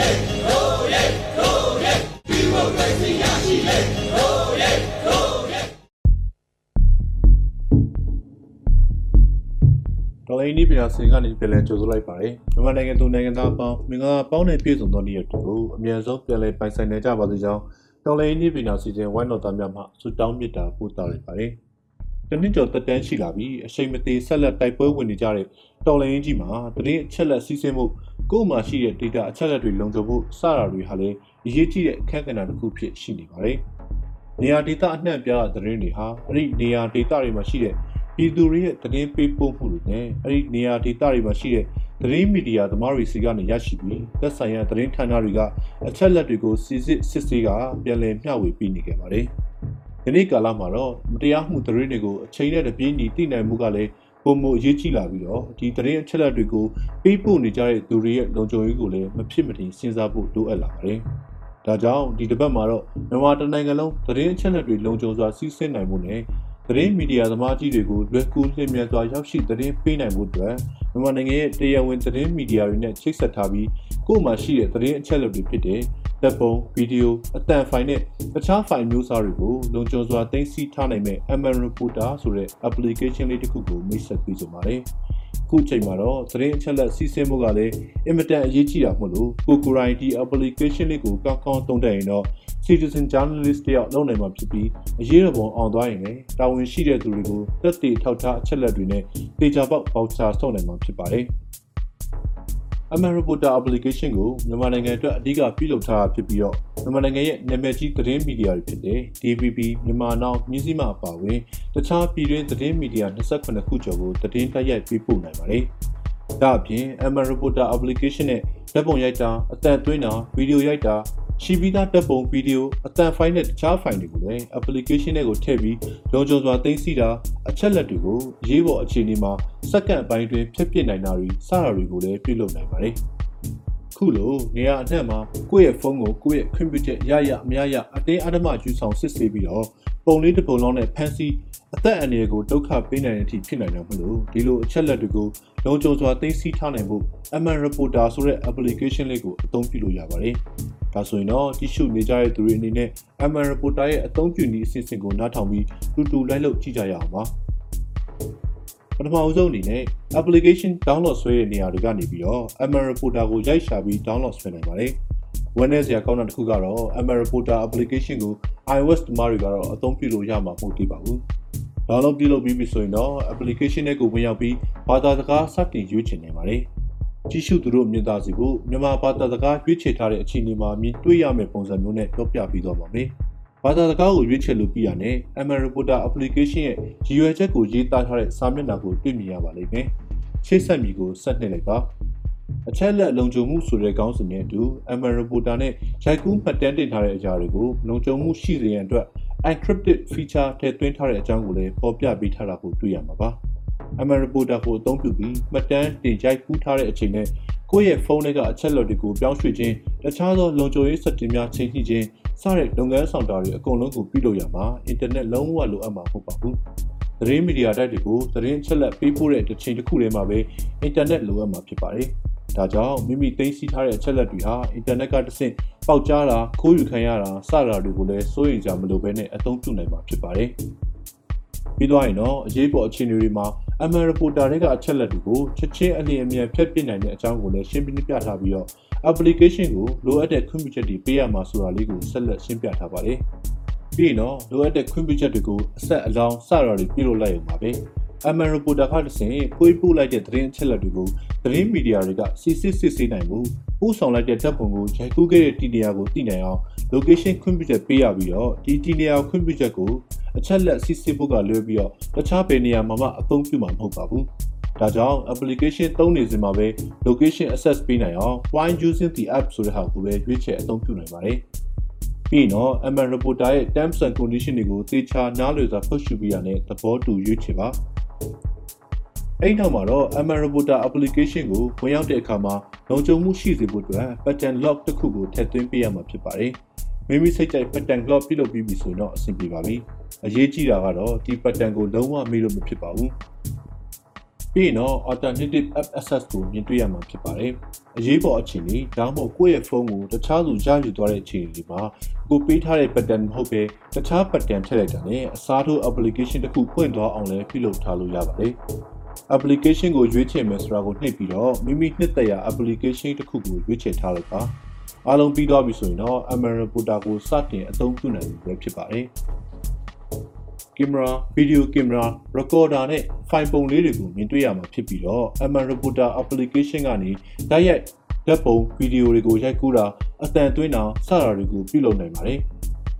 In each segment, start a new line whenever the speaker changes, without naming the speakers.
လေရိုးရဲရိုးရဲဒီမိုကရေစီရရှိလေရိုးရဲရိုးရဲ
ဒေါ်လာအင်းဒီပညာစင်ကနေပြန်လည်ကြိုဆိုလိုက်ပါတယ်မြန်မာနိုင်ငံသူနိုင်ငံသားအပေါင်းမင်္ဂလာပေါင်းနဲ့ပြည့်စုံသောနေ့ရက်တွေကိုအမြန်ဆုံးပြန်လည်ပိုင်ဆိုင်နိုင်ကြပါစေကြောင်းဒေါ်လာအင်းဒီပညာစီစဉ်ဝိုင်းတော်သားများမှဆုတောင်းမေတ္တာပို့သလိုက်ပါတယ်တနင်္ကျော်တက်တန်းရှိလာပြီးအချိန်မသေးဆက်လက်တိုက်ပွဲဝင်နေကြတဲ့တော်လိုင်းကြီးမှာတရင်အချက်လက်စီးဆင်းမှု ကိုယ်မှာရှိတဲ့ data အချက်လက်တွေလုံခြုံဖို့စတာတွေဟာလည်းအရေးကြီးတဲ့အခက်အခဲတစ်ခုဖြစ်ရှိနေပါတယ်။နေရာဒေတာအနှံ့ပြားတဲ့သတင်းတွေဟာအဲ့ဒီနေရာဒေတာတွေမှာရှိတဲ့ပြည်သူတွေရဲ့သတင်းပေးပို့မှုတွေနဲ့အဲ့ဒီနေရာဒေတာတွေမှာရှိတဲ့သတင်းမီဒီယာသမားတွေစီကနေရရှိပြီးသက်ဆိုင်ရာသတင်းဌာနတွေကအချက်လက်တွေကိုစစ်စစ်စစ်ဆေးကပြန်လည်မျှဝေပေးနေကြပါတယ်။ဒီနေ့ကာလမှာတော့မတရားမှုသတင်းတွေကိုအချိန်နဲ့တပြေးညီသိနိုင်မှုကလည်း ပုံမှုအရေးကြီးလာပြီးတော့ဒီသတင်းအချက်လက်တွေကိုပေးပို့နေကြတဲ့သူတွေရဲ့လုံခြုံရေးကိုလည်းမဖြစ်မတင်စဉ်းစားဖို့လိုအပ်လာပါတယ်။ဒါကြောင့်ဒီတစ်ပတ်မှာတော့မြန်မာတိုင်းနိုင်ငံလုံးသတင်းအချက်လက်တွေလုံခြုံစွာစီးဆင်းနိုင်မှုနဲ့သတင်းမီဒီယာသမားကြီးတွေကိုလွယ်ကူလျင်မြန်စွာရောက်ရှိသတင်းပေးနိုင်မှုအတွက်မြန်မာနိုင်ငံရဲ့တရားဝင်သတင်းမီဒီယာတွေနဲ့ချိတ်ဆက်ထားပြီးကိုယ်မှာရှိတဲ့သတင်းအချက်အလက်တွေဖြစ်တဲ့ လက်ပုံဗီဒီယိုအတန်ဖိုင်နဲ့တခြားဖိုင်မျိုးစားတွေကိုလုံခြုံစွာသိမ်းဆည်းထားနိုင်မဲ့ MN Reporter ဆိုတဲ့ application လေးတစ်ခုကိုမိတ်ဆက်ပေးကြပါမယ်။အခုချိန်မှာတော့သတင်းအချက်အလက်စီးဆင်းမှုကလည်းအင်မတန်အရေးကြီးတာမို့လို့ကိုကိုရိုင်းဒီ application လေးကိုကောင်းကောင်းသုံးတတ်ရင်တော့ citizen journalist တယောက်လုပ်နိုင်မှာဖြစ်ပြီးအရေးတော်ပုံအောင်သွားရင်လည်းတာဝန်ရှိတဲ့သူတွေကိုသက်သေထောက်ထားအချက်အလက်တွေနဲ့တေချာပေါက်ပေါချာဆောက်နိုင်မှာဖြစ်ပါတယ်။ Aman Reporter application ကိုမြန်မာနိုင်ငံအတွက်အဓိကပြုလုပ်ထားတာဖြစ်ပြီးတော့မြန်မာနိုင်ငံရဲ့နာမည်ကြီးသတင်းမီဒီယာတွေဖြစ်တဲ့ DVB မြန်မာနောက်မြစည်းမအပါအဝင်တခြားပြည်တွင်းသတင်းမီဒီယာ28ခုကျော်ကိုသတင်းတိုက်ရိုက်ပေးပို့နိုင်ပါတယ်။ဒါအပြင် Aman Reporter application နဲ့ဓာတ်ပုံရိုက်တာအသံသွင်းတာဗီဒီယိုရိုက်တာ ရှိပြီးသားတပ်ပုံဗီဒီယိုအတန်ဖိုင်နဲ့တခြားဖိုင်တွေကိုလည်း application တွေကိုထည့်ပြီးလုံခြုံစွာသိမ်းဆည်းတာအချက်လက်တွေကိုရေးပေါ်အခြေအနေမှာစက္ကန့်ပိုင်းတွင်ဖြည့်ပြစ်နိုင်တာတွေစတာတွေကိုလည်းပြုလုပ်နိုင်ပါတယ်။ခုလိုနေရာအနှံ့မှာကိုယ့်ရဲ့ဖုန်းကိုကိုယ့်ရဲ့ computer ရရမရရအတင်းအဓမ္မယူဆောင်စစ်ဆေးပြီးတော့ပုံလေးတစ်ပုံလုံးနဲ့ဖန်ဆီးအသက်အန္တရာယ်ကိုဒုက္ခပေးနိုင်တဲ့အထိဖြစ်နိုင်တယ်မလို့ဒီလိုအချက်လက်တွေကိုလုံခြုံစွာသိမ်းဆည်းထားနိုင်ဖို့ MN Reporter ဆိုတဲ့ application လေးကိုအသုံးပြုလို့ရပါတယ်။ ဒါဆိုရင်တော့ကြည့်ရှုနေကြတဲ့သူတွေအနေနဲ့ MN Reporter ရဲ့အသုံးပြုနည်းအစီအစဉ်ကိုနားထောင်ပြီးတူတူလိုက်လုပ်ကြည့်ကြရအောင်ပါ။ပထမအဆုံးအနေနဲ့ application download ဆွဲတဲ့နေရာတွေကနေပြီးတော့ MN Reporter ကိုရိုက်ရှာပြီး download ဆွဲနိုင်ပါတယ်။ web နဲ့ဆရာကောင်းတဲ့တစ်ခုကတော့ MN Reporter application ကို iOS သမားတွေကတော့အသုံးပြုလို့ရမှာမဟုတ်သေးပါဘူး။ download ပြုလုပ်ပြီးပြီဆိုရင်တော့ application နဲ့ကိုဝင်ရောက်ပြီးဘာသာစကားစတင်ရွေးချယ်နိုင်ပါတယ်။ ကြည့်ရှုသူတို့မြင်သာစေဖို့မြန်မာဘာသာစကားရွေးချယ်ထားတဲ့အခြေအနေမှာမြင်တွေ့ရမယ့်ပုံစံမျိုးနဲ့ပြောပြပြီးတော့ပါမယ်။ဘာသာစကားကိုရွေးချယ်လို့ပြီးရတဲ့ MN Reporter application ရဲ့ရည်ရွယ်ချက်ကိုရေးသားထားတဲ့စာမျက်နှာကိုတွေ့မြင်ရပါလိမ့်မယ်။ရှေ့ဆက်မီကိုဆက်နှိပ်လိုက်ပါ။အချက်လက်လုံခြုံမှုဆိုတဲ့ခေါင်းစဉ်နဲ့အတူ MN Reporter နဲ့ရိုက်ကူးမှတ်တမ်းတင်ထားတဲ့အရာတွေကိုလုံခြုံမှုရှိစေရန်အတွက် encrypted feature ထည့်သွင်းထားတဲ့အကြောင်းကိုလည်းပေါ်ပြပေးထားတာကိုတွေ့ရမှာပါ။ MN Reporter ကိုအသုံးပြုပြီးမှတ်တမ်းတင်ရိုက်ကူးထားတဲ့အချိန်နဲ့ကိုယ့်ရဲ့ဖုန်းထဲကအချက်လက်တွေကိုပြောင်းရွှေ့ခြင်းတခြားသောလုံခြုံရေးစက်တင်များချိန်ကြည့်ခြင်းစတဲ့လုပ်ငန်းဆောင်တာတွေအကုန်လုံးကိုပြုလုပ်ရမှာအင်တာနက်လုံးဝလိုအပ်မှာမဟုတ်ပါဘူး။သတင်းမီဒီယာတိုက်တွေကိုသတင်းအချက်လက်ပေးပို့တဲ့တစ်ချိန်တစ်ခုတည်းမှာပဲအင်တာနက်လိုအပ်မှာဖြစ်ပါတယ်။ဒါကြောင့်မိမိသိမ်းဆည်းထားတဲ့အချက်လက်တွေဟာအင်တာနက်ကတစ်ဆင့်ပေါက်ကြားတာခိုးယူခံရတာစတာတွေကိုလည်းစိုးရိမ်ကြမလို့ပဲနဲ့အသုံးပြုနိုင်မှာဖြစ်ပါတယ်။ပြီးသွားရင်တော့အရေးပေါ်အခြေအနေတွေမှာ MN Reporter တွေကအချက်လက်တွေကိုချက်ချင်းအလျင်အမြန်ဖြတ်ပစ်နိုင်တဲ့အကြောင်းကိုလည်းရှင်းပြပြထားပြီးတော့ application ကိုလိုအပ်တဲ့ခွင့်ပြုချက်တွေပေးရမှာဆိုတာလေးကိုဆက်လက်ရှင်းပြထားပါတယ်။ပြီးရင်တော့လိုအပ်တဲ့ခွင့်ပြုချက်တွေကိုအဆက်အလောင်းစတာတွေပြုလုပ်လိုက်ရုံပါပဲ။ MN Reporter ကတဆင့်ဖွေးပို့လိုက်တဲ့သတင်းအချက်လက်တွေကိုသတင်းမီဒီယာတွေကစစ်စစ်စစ်ဆေးနိုင်မှုပို့ဆောင်လိုက်တဲ့တပ်ပုံကိုရိုက်ကူးခဲ့တဲ့တီနေရာကိုသိနိုင်အောင် location ခွင့်ပြုချက်ပေးရပြီးတော့ဒီတီနေရာခွင့်ပြုချက်ကို အချက်လက်စစ်ဆေးဖို့ကလွဲပြီးတော့တခြားဘယ်နေရာမှာမှအသုံးပြုမှာမဟုတ်ပါဘူး။ဒါကြောင့် application သုံးနေစဉ်မှာပဲ location access ပေးနိုင်အောင် while using the app ဆိုတဲ့ဟာကိုပဲရွေးချယ်အသုံးပြုနိုင်ပါတယ်။ပြီးတော့ MN Reporter ရဲ့ terms and condition တွေကိုသေချာနားလည်စွာဖတ်ရှုပြီးရတဲ့သဘောတူရွေးချယ်ပါ။အဲ့နောက်မှာတော့ MN Reporter application ကိုဝင်ရောက်တဲ့အခါမှာလုံခြုံမှုရှိစေဖို့အတွက် pattern lock တစ်ခုကိုထည့်သွင်းပေးရမှာဖြစ်ပါတယ်။ မိမိစိတ်ကြိုက် pattern lock ပြုလုပ်ပြီးပြီဆိုတော့အဆင်ပြေပါပြီ။အရေးကြီးတာကတော့ဒီ pattern ကိုလုံးဝမေ့လို့မဖြစ်ပါဘူး။ပြီးရင်တော့ alternative app access ကိုမြင်တွေ့ရမှာဖြစ်ပါတယ်အရေးပေါ်အခြေအနေဒါမှမဟုတ်ကိုယ့်ရဲ့ဖုန်းကိုတခြားသူရယူသွားတဲ့အခြေအနေတွေမှာကိုပေးထားတဲ့ pattern မဟုတ်ပဲတခြား pattern ထည့်လိုက်တာနဲ့အစားထိုး application တစ်ခုဖွင့်သွားအောင်လည်းပြုလုပ်ထားလို့ရပါတယ် application ကိုရွေးချယ်မယ်ဆိုတာကိုနှိပ်ပြီးတော့မိမိနှစ်သက်ရာ application တစ်ခုကိုရွေးချယ်ထားလိုက်ပါ အားလုံးပြီးသွားပြီဆိုရင်တော့ Amazon Reporter ကိုစတင်အသုံးပြုနိုင်ပြီပဲဖြစ်ပါတယ်ကင်မရာဗီဒီယိုကင်မရာရကော်ဒါနဲ့ဖိုင်ပုံလေးတွေကိုမြင်တွေ့ရမှာဖြစ်ပြီးတော့ Amazon Reporter application ကနေတိုက်ရိုက်ဓာတ်ပုံဗီဒီယိုတွေကိုရိုက်ကူးတာအသံသွင်းတာစတာတွေကိုပြုလုပ်နိုင်ပါတယ်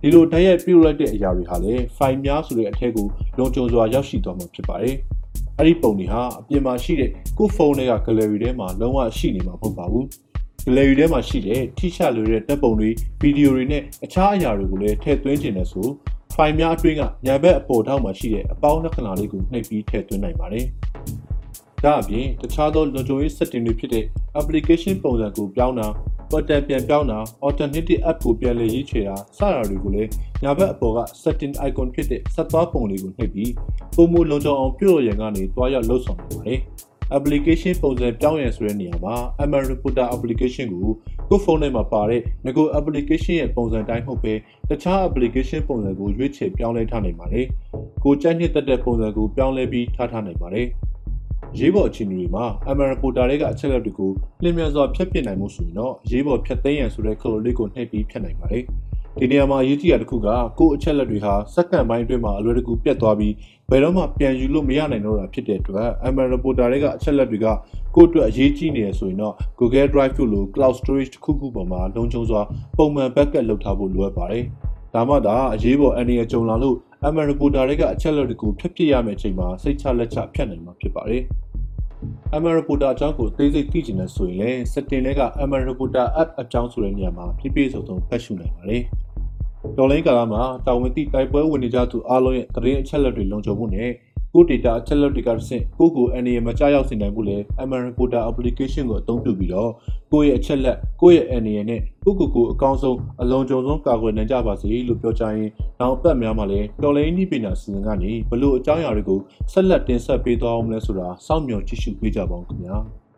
ဒီလိုတိုက်ရိုက်ပြုလုပ်လိုက်တဲ့အရာတွေဟာလည်းဖိုင်များဆိုတဲ့အထက်ကိုလုံခြုံစွာရောက်ရှိသွားမှာဖြစ်ပါတယ်အဲ့ဒီပုံတွေဟာအပြင်မှာရှိတဲ့ကိုယ့်ဖုန်းထဲက gallery ထဲမှာလုံးဝရှိနေမှာမဟုတ်ပါဘူး gallery ထဲမှာရှိတဲ့ထိရှလွယ်တဲ့တပ်ပုံတွေဗီဒီယိုတွေနဲ့အခြားအရာတွေကိုလည်းထည့်သွင်းခြင်းနဲ့ဆိုဖိုင်များအတွင်းကညာဘက်အပေါ်ထောက်မှာရှိတဲ့အပေါင်းလက္ခဏာလေးကိုနှိပ်ပြီးထည့်သွင်းနိုင်ပါတယ်။ဒါအပြင်တခြားသောလုံခြုံရေး setting တွေဖြစ်တဲ့ application ပုံစံကိုပြောင်းတာ pattern ပြန်ပြောင်းတာ alternative app ကိုပြန်လည်ရေးချယ်တာစတာတွေကိုလည်းညာဘက်အပေါ်က setting icon ဖြစ်တဲ့ဆက်သွားပုံလေးကိုနှိပ်ပြီးပုံမလုံခြုံအောင်ပြုလုပ်ရန်ကနေတွားရောက်လှုပ်ဆောင်နိုင်ပါတယ်။ application ပုံစံပြောင်းရန်ဆိုတဲ့နေရာမှာ Amazon Reporter application ကိုကိုယ့်ဖုန်းထဲမှာပါတဲ့ငကို application ရဲ့ပုံစံတိုင်းမဟုတ်ပဲတခြား application ပုံစံကိုရွေးချယ်ပြောင်းလဲထားနိုင်ပါတယ်။ကိုကြိုက်နှစ်သက်တဲ့ပုံစံကိုပြောင်းလဲပြီးထားထားနိုင်ပါတယ်။ရေးပေါ်အခြေအနေတွေမှာ Amazon Reporter တွေကအချက်အလက်တွေကိုလျင်မြန်စွာဖြတ်ပစ်နိုင်မှုဆိုရင်တော့ရေးပေါ်ဖြတ်သိမ်းရန်ဆိုတဲ့ခလို့လေးကိုနှိပ်ပြီးဖြတ်နိုင်ပါတယ်။ ဒီနေရာမှာအရေးကြီးတာတစ်ခုကကိုယ့်အချက်လက်တွေဟာစက္ကန့်ပိုင်းအတွင်းမှာအလွယ်တကူပြတ်သွားပြီးဘယ်တော့မှပြန်ယူလို့မရနိုင်တော့တာဖြစ်တဲ့အတွက် Amazon Reporter တွေကအချက်လက်တွေကကိုယ့်အတွက်အရေးကြီးနေရဆိုရင်တော့ Google Drive တို့လို Cloud Storage တစ်ခုခုပေါ်မှာလုံခြုံစွာပုံမှန် backup လုပ်ထားဖို့လိုအပ်ပါတယ်။ဒါမှသာအရေးပေါ်အန္တရာယ်ကြုံလာလို့ Amazon Reporter တွေကအချက်လက်တွေကိုဖျက်ပစ်ရမယ့်အချိန်မှာစိတ်ချလက်ချဖြတ်နိုင်မှာဖြစ်ပါတယ်။ Amazon Reporter အကြောင်းကိုသိစိတ်သိချင်တဲ့ဆိုရင်လည်း setting တွေက Amazon Reporter app အကြောင်းဆိုတဲ့နေရာမှာပြည့်ပြည့်စုံစုံဖတ်ရှုနိုင်ပါတယ်။ တော်လိုင်းကာလမှာတာဝန်သိတိုက်ပွဲဝင်နေကြသူအားလုံးရဲ့သတင်းအချက်အလက်တွေလုံခြုံမှုနဲ့ကို data အချက်အလက်တွေကတစ်ဆင့်ကိုကိုအနေနဲ့မကြောက်ရောက်စေနိုင်ဘူးလေ Amazon Reporter application ကိုအသုံးပြုပြီးတော့ကိုယ့်ရဲ့အချက်လက်ကိုယ့်ရဲ့အနေနဲ့ကိုကိုကိုအကောင်းဆုံးအလုံးစုံဆုံးကာကွယ်နိုင်ကြပါစေလို့ပြောချင်ရင်နောက်အပတ်များမှာလည်းတော်လိုင်းဤပညာစီစဉ်ကနေဘလို့အကြောင်းအရာတွေကိုဆက်လက်တင်ဆက်ပေးသွားအောင်လဲဆိုတာစောင့်မျှော်ကြည့်ရှုပေးကြပါဦးခင်ဗျာ။